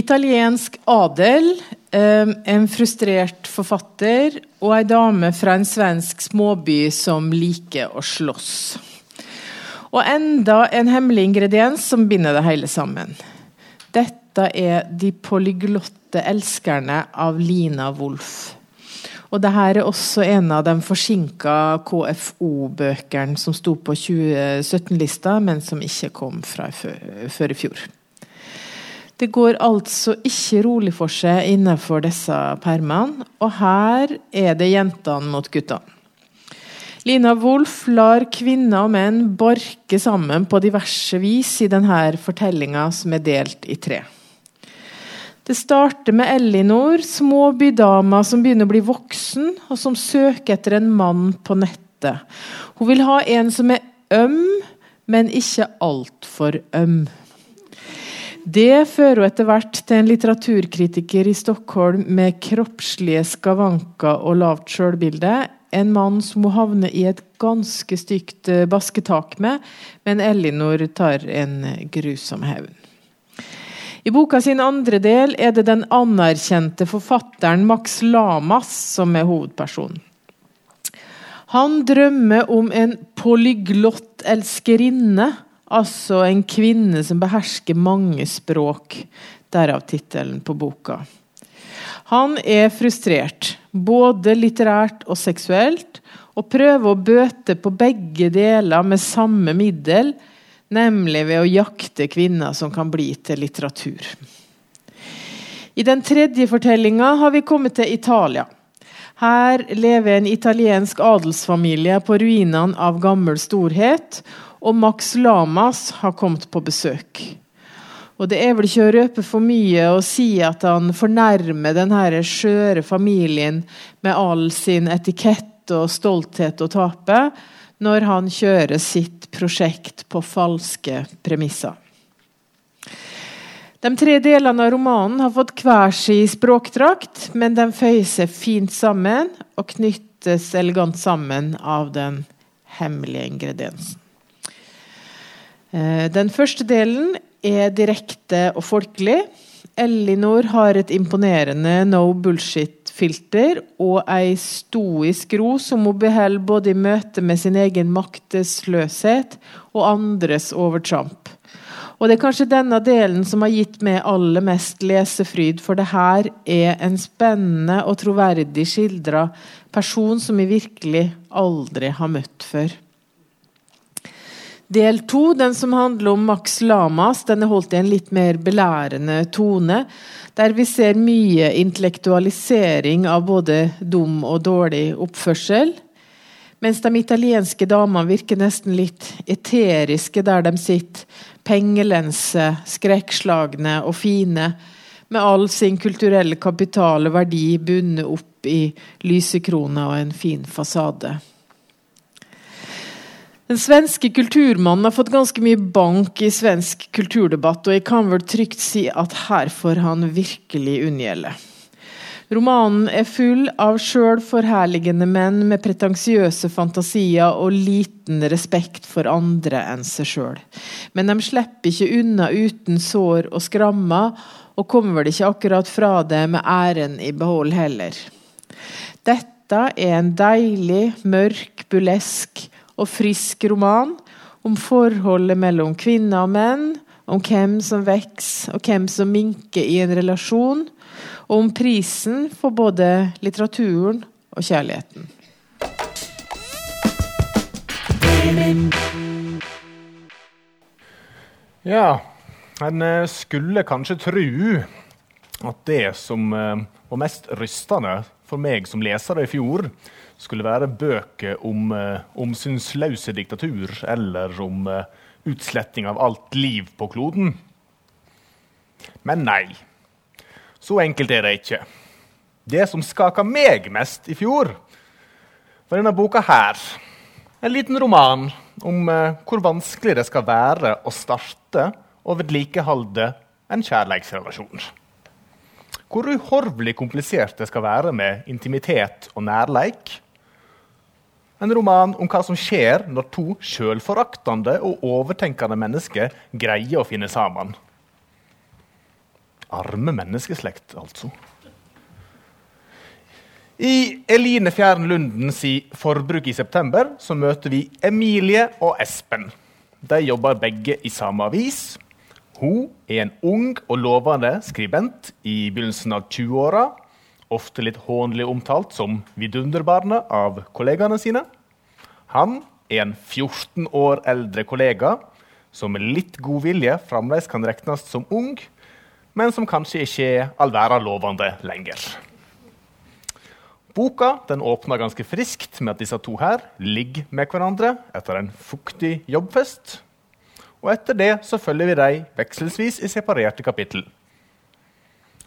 Italiensk adel, eh, en frustrert forfatter og ei dame fra en svensk småby som liker å slåss. Og enda en hemmelig ingrediens som binder det hele sammen. Dette er De polyglotte elskerne av Lina Wolff. Og det her er også en av de forsinka KFO-bøkene som sto på 2017-lista, men som ikke kom fra før i fjor. Det går altså ikke rolig for seg innenfor disse permene, og her er det jentene mot guttene. Lina Wolff lar kvinner og menn barke sammen på diverse vis i denne fortellinga, som er delt i tre. Det starter med Ellinor, småbydama som begynner å bli voksen, og som søker etter en mann på nettet. Hun vil ha en som er øm, men ikke altfor øm. Det fører hun etter hvert til en litteraturkritiker i Stockholm med kroppslige skavanker og lavt sjølbilde. En mann som hun havner i et ganske stygt eh, basketak med, men Ellinor tar en grusom hevn. I boka sin andre del er det den anerkjente forfatteren Max Lamas som er hovedpersonen. Han drømmer om en polyglott elskerinne, altså en kvinne som behersker mange språk. Derav tittelen på boka. Han er frustrert, både litterært og seksuelt, og prøver å bøte på begge deler med samme middel, nemlig ved å jakte kvinner som kan bli til litteratur. I den tredje fortellinga har vi kommet til Italia. Her lever en italiensk adelsfamilie på ruinene av gammel storhet, og Max Lamas har kommet på besøk. Og Det er vel ikke å røpe for mye å si at han fornærmer denne skjøre familien med all sin etikett og stolthet å tape, når han kjører sitt prosjekt på falske premisser. De tre delene av romanen har fått hver sin språkdrakt, men de føyer seg fint sammen og knyttes elegant sammen av den hemmelige ingrediensen. Eh, den første delen er direkte og folkelig. Ellinor har et imponerende no bullshit-filter og ei stoisk ro som hun beholder både i møte med sin egen maktesløshet og andres overtramp. Og Det er kanskje denne delen som har gitt meg aller mest lesefryd, for det her er en spennende og troverdig skildra person som jeg virkelig aldri har møtt før. Del to, den som handler om Max Lamas, den er holdt i en litt mer belærende tone. Der vi ser mye intellektualisering av både dum og dårlig oppførsel. Mens de italienske damene virker nesten litt eteriske der de sitter, pengelense, skrekkslagne og fine, med all sin kulturelle kapital og verdi bundet opp i lysekroner og en fin fasade. Den svenske kulturmannen har fått ganske mye bank i svensk kulturdebatt, og jeg kan vel trygt si at her får han virkelig unngjelde. Romanen er full av sjøl forherligende menn med pretensiøse fantasier og liten respekt for andre enn seg sjøl. Men de slipper ikke unna uten sår og skrammer, og kommer vel ikke akkurat fra det med æren i behold heller. Dette er en deilig, mørk, bulesk og frisk roman om forholdet mellom kvinner og menn, om hvem som vokser og hvem som minker i en relasjon, og om prisen for både litteraturen og kjærligheten. Ja, en eh, skulle kanskje tru at det som eh, var mest rystende for meg som leser i fjor, skulle være bøker om om synsløse diktatur eller om eh, utsletting av alt liv på kloden. Men nei. Så enkelt er det ikke. Det som skaka meg mest i fjor, var denne boka her. En liten roman om eh, hvor vanskelig det skal være å starte og vedlikeholde en kjærleiksrelasjon. Hvor uhorvelig komplisert det skal være med intimitet og nærleik en roman om hva som skjer når to sjølforaktende og overtenkende mennesker greier å finne sammen. Arme menneskeslekt, altså. I Eline Fjæren Lundens Forbruk i september så møter vi Emilie og Espen. De jobber begge i samme avis. Hun er en ung og lovende skribent i begynnelsen av 20-åra. Ofte litt hånlig omtalt som vidunderbarnet av kollegaene sine. Han er en 14 år eldre kollega som med litt god vilje fremdeles kan regnes som ung, men som kanskje ikke er all verden lovende lenger. Boka den åpner ganske friskt med at disse to her ligger med hverandre etter en fuktig jobbfest. Og etter det så følger vi dem vekselsvis i separerte kapittel.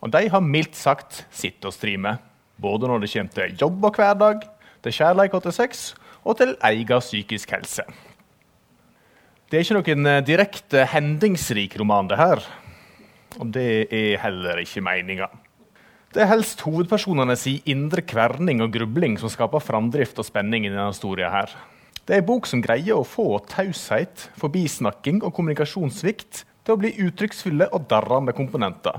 Og de har mildt sagt sitt å stri med, både når det kommer til jobb og hverdag, til kjærlighet og til sex, og til egen psykisk helse. Det er ikke noen eh, direkte hendingsrik roman, det her. Og det er heller ikke meninga. Det er helst hovedpersonene si indre kverning og grubling som skaper framdrift og spenning i denne historien. her. Det er ei bok som greier å få taushet, forbisnakking og kommunikasjonssvikt til å bli uttrykksfulle og darrende komponenter.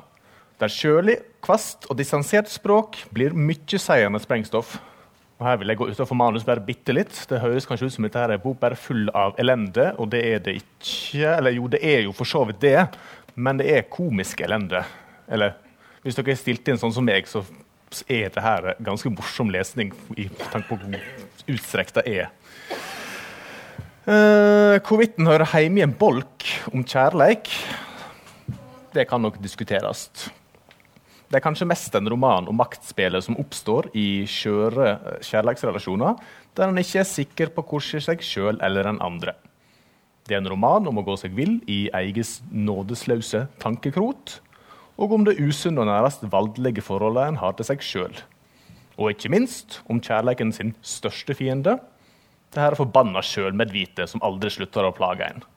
Der kjølig, kvast og distansert språk blir mye seiende sprengstoff. Og her vil jeg gå utenfor manus bare bitte litt. Det høres kanskje ut som dette er en bok bare full av elende, og det er det ikke. Eller jo, det er jo for så vidt det, men det er komisk elende. Eller hvis dere er stilt inn sånn som meg, så er dette her ganske morsom lesning i tanke på hvor utstrekt det er. Uh, hvorvidt den hører hjemme i en bolk om kjærleik, det kan nok diskuteres. Det er kanskje mest en roman om maktspillet som oppstår i skjøre eh, kjærlighetsrelasjoner, der en ikke er sikker på hvordan seg sjøl eller den andre. Det er en roman om å gå seg vill i eiges nådesløse tankekrot, og om det usunne og nærmest valdelige forholdet en har til seg sjøl. Og ikke minst om kjærligheten sin største fiende, det her forbanna sjølmedvite som aldri slutter å plage en.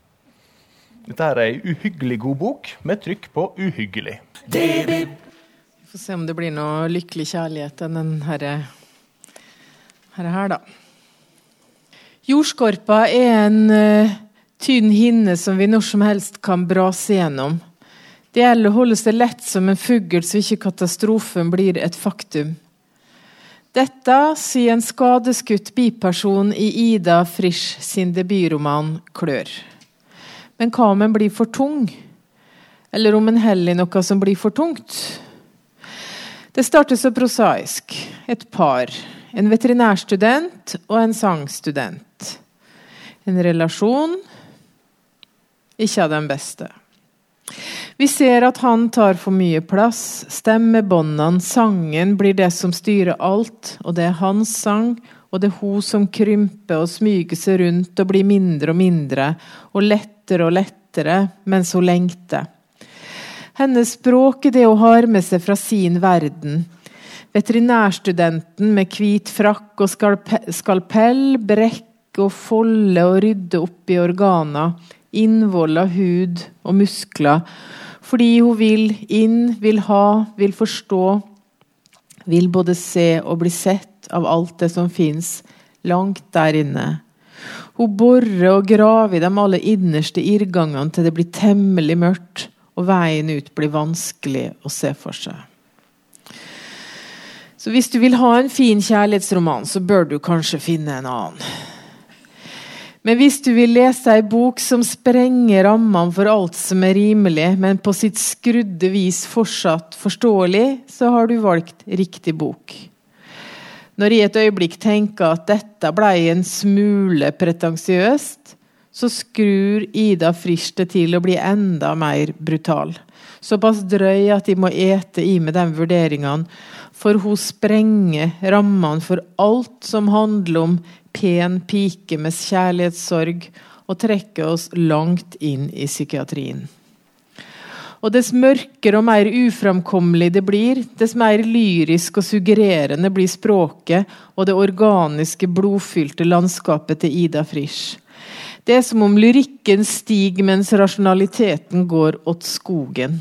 Dette er ei uhyggelig god bok med trykk på uhyggelig. Vi får se om det blir noe lykkelig kjærlighet enn den herre, her, her, da. Jordskorpa er en uh, tynn hinne som vi når som helst kan brase gjennom. Det gjelder å holde seg lett som en fugl, så ikke katastrofen blir et faktum. Dette sier en skadeskutt biperson i Ida Frisch sin debutroman 'Klør'. Men hva om en blir for tung? Eller om en heller i noe som blir for tungt? Det starter så prosaisk. Et par. En veterinærstudent og en sangstudent. En relasjon ikke av den beste. Vi ser at han tar for mye plass. Stemmebåndene, sangen, blir det som styrer alt. Og det er hans sang, og det er hun som krymper og smyger seg rundt og blir mindre og mindre, og lettere og lettere mens hun lengter. Hennes språk er det hun har med seg fra sin verden. Veterinærstudenten med hvit frakk og skalpell brekker og folder og rydder opp i organer, innvoll av hud og muskler fordi hun vil inn, vil ha, vil forstå. Vil både se og bli sett av alt det som fins langt der inne. Hun borer og graver i de aller innerste irrgangene til det blir temmelig mørkt, og veien ut blir vanskelig å se for seg. Så hvis du vil ha en fin kjærlighetsroman, så bør du kanskje finne en annen. Men hvis du vil lese ei bok som sprenger rammene for alt som er rimelig, men på sitt skrudde vis fortsatt forståelig, så har du valgt riktig bok. Når jeg et øyeblikk tenker at dette ble en smule pretensiøst, så skrur Ida Frisch det til å bli enda mer brutal. Såpass drøy at de må ete i med de vurderingene, for hun sprenger rammene for alt som handler om pen pike med kjærlighetssorg og trekker oss langt inn i psykiatrien. Og Dess mørkere og mer uframkommelig det blir, dess mer lyrisk og suggererende blir språket og det organiske, blodfylte landskapet til Ida Frisch. Det er som om lyrikken stiger mens rasjonaliteten går åt skogen.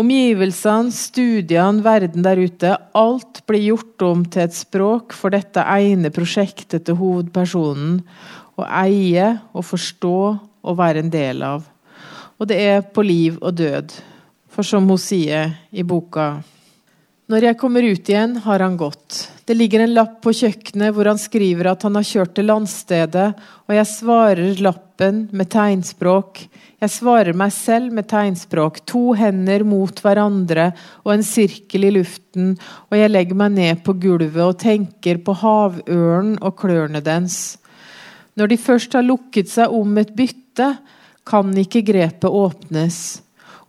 Omgivelsene, studiene, verden der ute. Alt blir gjort om til et språk for dette ene prosjektet til hovedpersonen. Å eie, å forstå og være en del av. Og det er på liv og død. For som hun sier i boka Når jeg kommer ut igjen, har han gått. Det ligger en lapp på kjøkkenet hvor han skriver at han har kjørt til landstedet, og jeg svarer lappen med tegnspråk. Jeg svarer meg selv med tegnspråk. To hender mot hverandre og en sirkel i luften, og jeg legger meg ned på gulvet og tenker på havørnen og klørne dens. Når de først har lukket seg om et bytte, kan ikke grepet åpnes.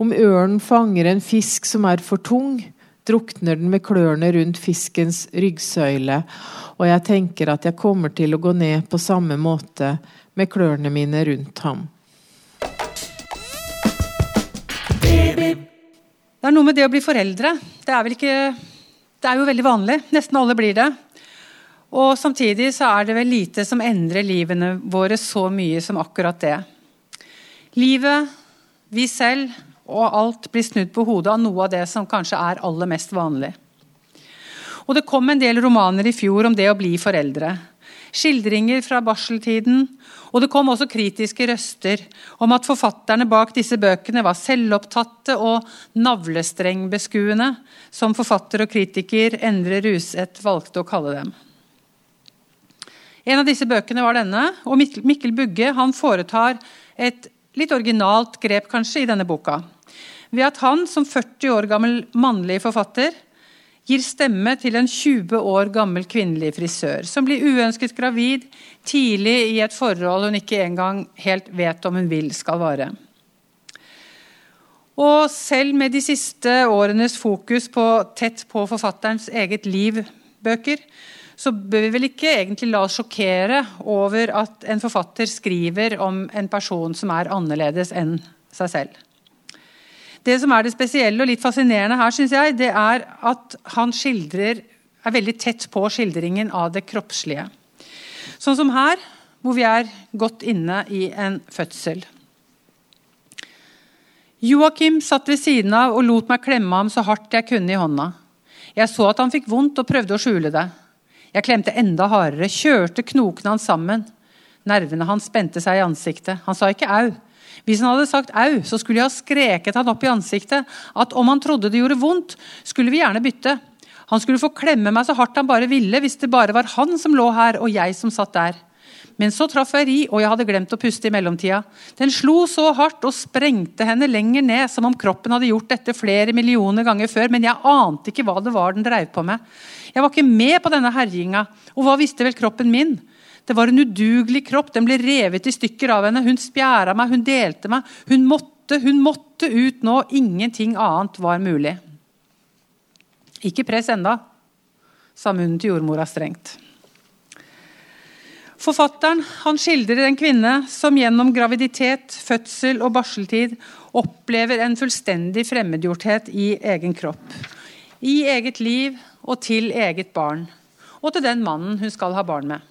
Om ørnen fanger en fisk som er for tung, drukner den med klørne rundt fiskens ryggsøyle, og jeg tenker at jeg kommer til å gå ned på samme måte med klørne mine rundt ham. Det er noe med det å bli foreldre. Det er, ikke, det er jo veldig vanlig. Nesten alle blir det. Og samtidig så er det vel lite som endrer livene våre så mye som akkurat det. Livet, vi selv og alt blir snudd på hodet av noe av det som kanskje er aller mest vanlig. Og Det kom en del romaner i fjor om det å bli foreldre. Skildringer fra barseltiden. Og det kom også kritiske røster om at forfatterne bak disse bøkene var selvopptatte og navlestrengbeskuende, som forfatter og kritiker Endre Ruseth valgte å kalle dem. En av disse bøkene var denne, og Mikkel Bugge foretar et litt originalt grep kanskje i denne boka. Ved at han som 40 år gammel mannlig forfatter gir stemme til en 20 år gammel kvinnelig frisør som blir uønsket gravid tidlig i et forhold hun ikke engang helt vet om hun vil skal vare. Og selv med de siste årenes fokus på tett på forfatterens eget liv-bøker, så bør vi vel ikke egentlig la oss sjokkere over at en forfatter skriver om en person som er annerledes enn seg selv. Det som er det spesielle og litt fascinerende her, synes jeg, det er at han skildrer, er veldig tett på skildringen av det kroppslige. Sånn som her, hvor vi er godt inne i en fødsel. Joakim satt ved siden av og lot meg klemme ham så hardt jeg kunne i hånda. Jeg så at han fikk vondt og prøvde å skjule det. Jeg klemte enda hardere, kjørte knokene hans sammen. Nervene hans spente seg i ansiktet. Han sa ikke au. Hvis han hadde sagt au, så skulle jeg ha skreket han opp i ansiktet at om han trodde det gjorde vondt, skulle vi gjerne bytte. Han skulle få klemme meg så hardt han bare ville, hvis det bare var han som lå her, og jeg som satt der. Men så traff jeg ri, og jeg hadde glemt å puste i mellomtida. Den slo så hardt og sprengte henne lenger ned, som om kroppen hadde gjort dette flere millioner ganger før, men jeg ante ikke hva det var den dreiv på med. Jeg var ikke med på denne herjinga, og hva visste vel kroppen min? Det var en udugelig kropp, den ble revet i stykker av henne. Hun spjæra meg, hun delte meg. Hun måtte, hun måtte ut nå. Ingenting annet var mulig. Ikke press enda, sa munnen til jordmora strengt. Forfatteren han skildrer en kvinne som gjennom graviditet, fødsel og barseltid opplever en fullstendig fremmedgjorthet i egen kropp. I eget liv og til eget barn. Og til den mannen hun skal ha barn med.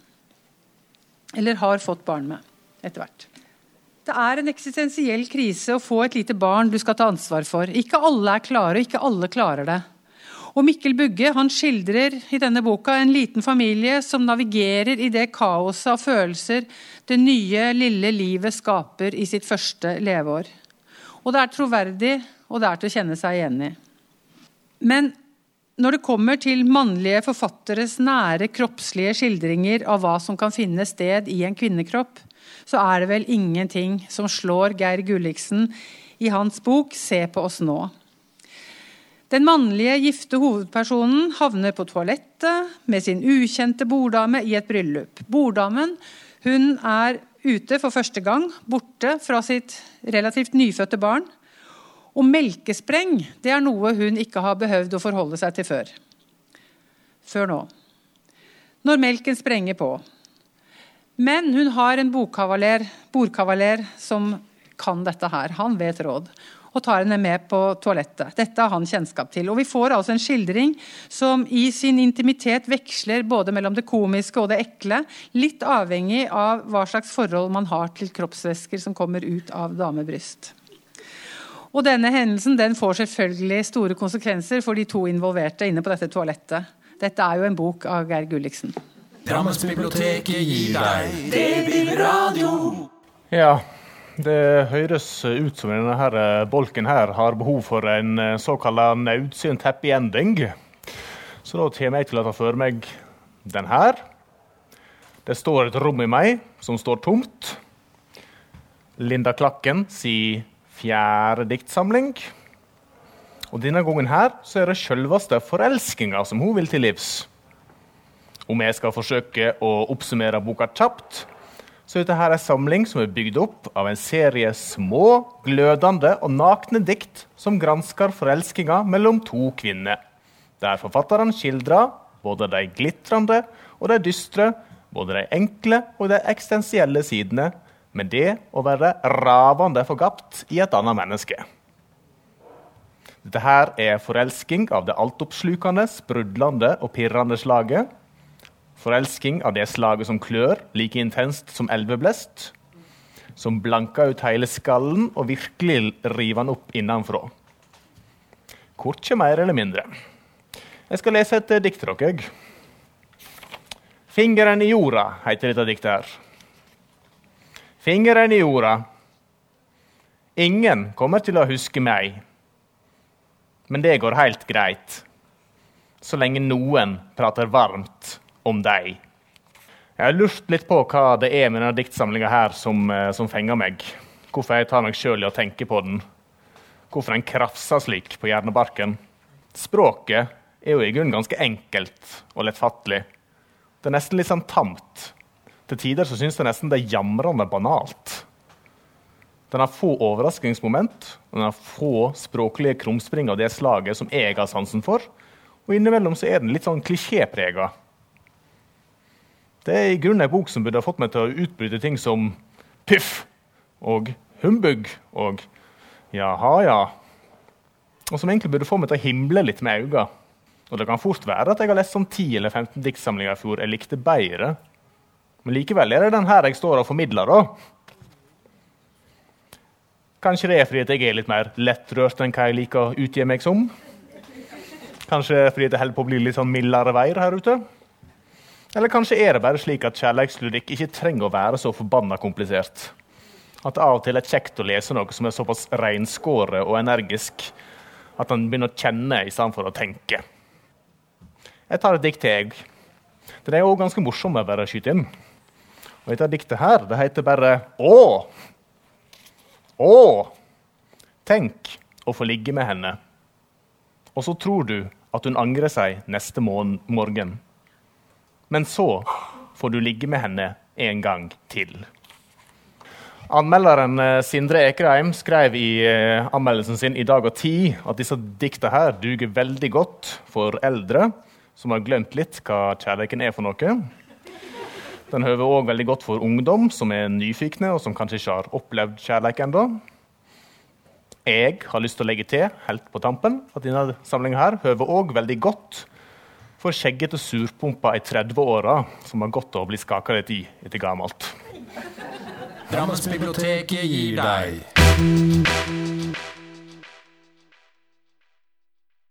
Eller har fått barn med etter hvert. Det er en eksistensiell krise å få et lite barn du skal ta ansvar for. Ikke alle er klare, ikke alle klarer det. Og Mikkel Bugge han skildrer i denne boka en liten familie som navigerer i det kaoset av følelser det nye, lille livet skaper i sitt første leveår. Og det er troverdig, og det er til å kjenne seg igjen i. Men når det kommer til mannlige forfatteres nære kroppslige skildringer av hva som kan finne sted i en kvinnekropp, så er det vel ingenting som slår Geir Gulliksen i hans bok 'Se på oss nå'. Den mannlige gifte hovedpersonen havner på toalettet med sin ukjente borddame i et bryllup. Borddamen hun er ute for første gang, borte fra sitt relativt nyfødte barn. Og melkespreng det er noe hun ikke har behøvd å forholde seg til før. Før nå. Når melken sprenger på. Men hun har en bordkavaler som kan dette her. Han vet råd. Og tar henne med på toalettet. Dette har han kjennskap til. Og Vi får altså en skildring som i sin intimitet veksler både mellom det komiske og det ekle. Litt avhengig av hva slags forhold man har til kroppsvæsker som kommer ut av damebryst. Og denne hendelsen den får selvfølgelig store konsekvenser for de to involverte inne på dette toalettet. Dette er jo en bok av Geir Gulliksen. Drammensbiblioteket gir deg Babyradio. Ja, Det høres ut som denne her eh, bolken her har behov for en eh, såkalt nødsynt happy ending. Så da kommer jeg til å ta for meg den her. Det står et rom i meg som står tomt. Linda Klakken si fjerde diktsamling. Og denne gangen her så er det selveste forelskinga som hun vil til livs. Om jeg skal forsøke å oppsummere boka kjapt, så er dette en samling som er bygd opp av en serie små, glødende og nakne dikt som gransker forelskinga mellom to kvinner. Der forfatteren skildrer både de glitrende og de dystre, både de enkle og de eksistensielle sidene, med det å være ravende forgapt i et annet menneske. Dette her er forelsking av det altoppslukende, sprudlende og pirrende slaget Forelsking av det slaget som klør, like intenst som elveblest. Som blanker ut hele skallen og virkelig river den opp innenfra. Korkje mer eller mindre. Jeg skal lese et dikt til dere. 'Fingeren i jorda' heter dette diktet. her. Fingeren i jorda. Ingen kommer til å huske meg. Men det går helt greit. Så lenge noen prater varmt om deg. Jeg har lurt litt på hva det er med denne diktsamlinga her som, eh, som, fenger meg. Hvorfor jeg tar meg sjøl i å tenke på den. Hvorfor den krafser slik på hjernebarken. Språket er jo i grunnen ganske enkelt og lettfattelig. Det er nesten litt sånn tamt. Til tider så syns jeg nesten det er jamrende banalt. Den har få overraskningsmoment, og den har få språklige krumspring av det slaget som jeg har sansen for. Og innimellom så er den litt sånn klisjéprega. Det er i grunnen en bok som burde ha fått meg til å utbryte ting som piff og humbug og jaha, ja. Og som egentlig burde få meg til å himle litt med øynene. Og det kan fort være at jeg har lest sånn 10 eller 15 diktsamlinger i fjor jeg likte bedre. Men likevel er det den her jeg står og formidler, da. Kanskje det er fordi jeg er litt mer lettrørt enn hva jeg liker å utgi meg som. Kanskje fordi det holder på å bli litt sånn mildere veier her ute. Eller kanskje er det bare slik at kjærlighetslyrikk ikke trenger å være så forbanna komplisert? At det av og til er kjekt å lese noe som er såpass reinskåret og energisk at en begynner å kjenne i stedet for å tenke. Jeg tar et dikt til, jeg. Det er òg ganske morsomt å bare skyte inn. Og dette diktet her, det heter bare Å! Å! Tenk å få ligge med henne. Og så tror du at hun angrer seg neste morgen. Men så får du ligge med henne en gang til. Anmelderen eh, Sindre Ekerheim skrev i eh, anmeldelsen sin i Dag og Tid at disse dikta her duger veldig godt for eldre som har glemt litt hva kjærligheten er for noe. Den høver òg veldig godt for ungdom som er nyfikne og som kanskje ikke har opplevd kjærlighet ennå. Jeg har lyst til å legge til helt på tampen at denne samlinga her høver òg veldig godt for skjeggete surpumper i 30-åra som har godt av å bli skaka litt i etter gammelt. Drammensbiblioteket gir deg